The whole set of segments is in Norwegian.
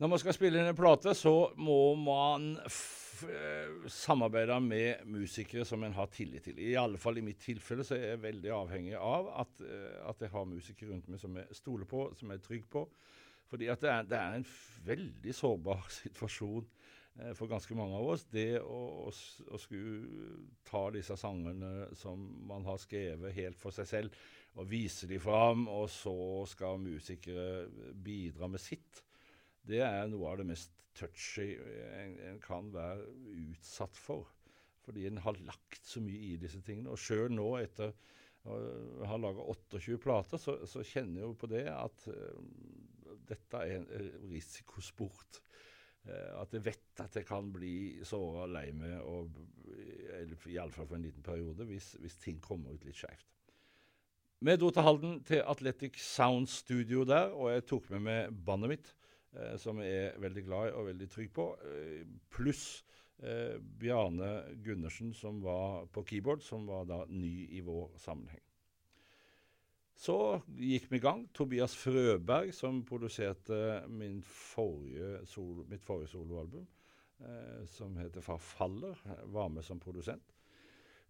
Når man skal spille inn en plate, så må man eh, samarbeide med musikere som en har tillit til. I alle fall i mitt tilfelle så er jeg veldig avhengig av at, eh, at jeg har musikere rundt meg som jeg stoler på, som jeg er trygg på. Fordi at det er, det er en veldig sårbar situasjon eh, for ganske mange av oss. Det å, å, å, skulle ta disse sangene som man har skrevet helt for seg selv, og vise dem fram, og så skal musikere bidra med sitt det er noe av det mest touchy en, en kan være utsatt for. Fordi en har lagt så mye i disse tingene. Og sjøl nå, etter å ha laga 28 plater, så, så, kjenner jeg jo på det at uh, dette er en risikosport. Uh, at jeg vet at jeg kan bli såra lei meg, og, iallfall for en liten periode, hvis, hvis ting kommer ut litt skeivt. Vi dro til Halden, til Athletic Sound Studio der, og jeg tok med meg bandet mitt eh, som jeg er veldig glad i og veldig trygg på. Eh, Pluss eh, Bjarne Gundersen, som var på keyboard, som var da ny i vår sammenheng. Så gikk vi i gang. Tobias Frøberg, som produserte forrige solo, mitt forrige soloalbum, eh, som heter 'Forfaller', var med som produsent.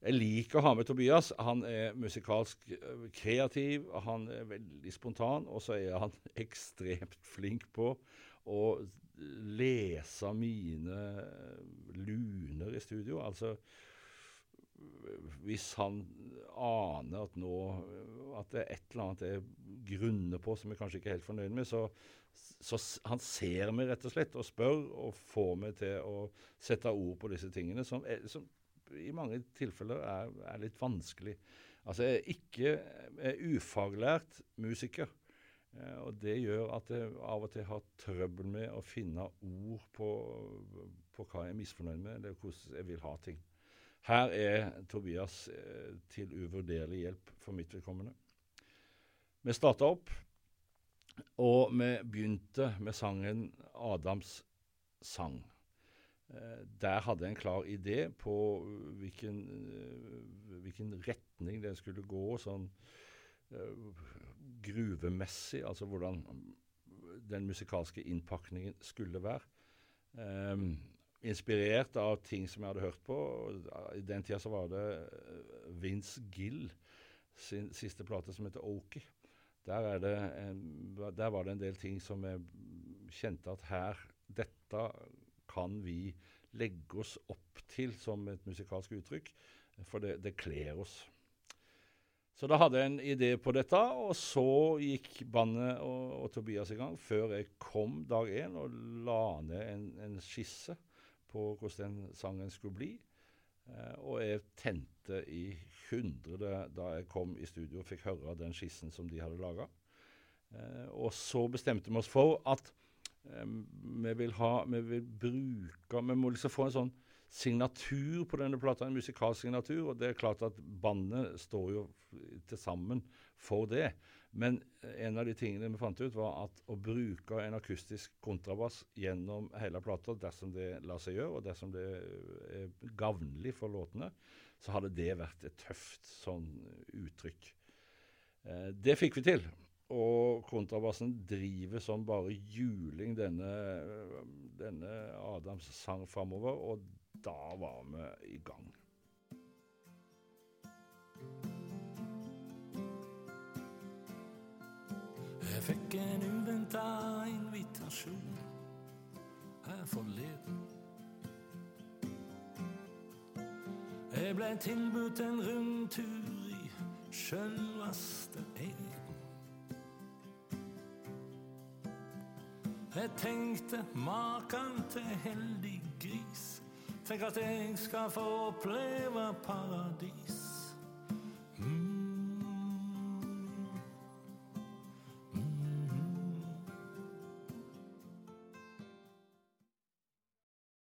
Jeg liker å ha med Tobias. Han er musikalsk eh, kreativ, han er veldig spontan, og så er han ekstremt flink på å lese mine luner i studio. Altså hvis han aner at nå at det er et eller annet jeg grunner på som jeg kanskje ikke er helt fornøyd med, så, så han ser meg rett og slett og spør og får meg til å sette ord på disse tingene som, som i mange tilfeller er, er litt vanskelig. Altså, jeg er ikke jeg er ufaglært musiker. Eh, og det gjør at jeg av og til har trøbbel med å finne ord på, på hva jeg er misfornøyd med, eller hvordan jeg vil ha ting. Her er Tobias eh, til uvurderlig hjelp for mitt vedkommende. Vi starta opp, og vi begynte med sangen 'Adams sang'. Eh, der hadde jeg en klar idé på hvilken, eh, hvilken retning den skulle gå, sånn gruvemessig, altså hvordan den musikalske innpakningen skulle være. Um, inspirert av ting som jeg hadde hørt på. I den tida så var det Vince Gill sin siste plate som heter Oki. Der, der, var det en del ting som jeg kjente at her Dette kan vi legge oss opp til som et musikalsk uttrykk, for det, det kler oss. Så da hadde jeg en idé på dette, og så gikk bandet og, og Tobias i gang før jeg kom dag én og la ned en, en skisse på hvordan den sangen skulle bli. Eh, og jeg tente i hundre da jeg kom i studio og fikk høre den skissen som de hadde laga. Eh, og så bestemte vi oss for at vi vil ha Vi vil bruke Vi må liksom få en sånn signatur på denne plata, en musikalsk signatur. Og det er klart at bandet står jo til sammen for det. Men en av de tingene vi fant ut, var at å bruke en akustisk kontrabass gjennom hele plata, dersom det lar seg gjøre, og dersom det er gavnlig for låtene, så hadde det vært et tøft sånn uttrykk. Eh, det fikk vi til. Og kontrabassen driver som bare juling denne, denne Adams sang framover, og da var vi i gang. Jeg fikk en uventa invitasjon her forleden. Jeg ble tilbudt en rundtur i sjølvaste Eden. Jeg tenkte maken til heldig gris. Tenk at jeg skal få oppleve paradis.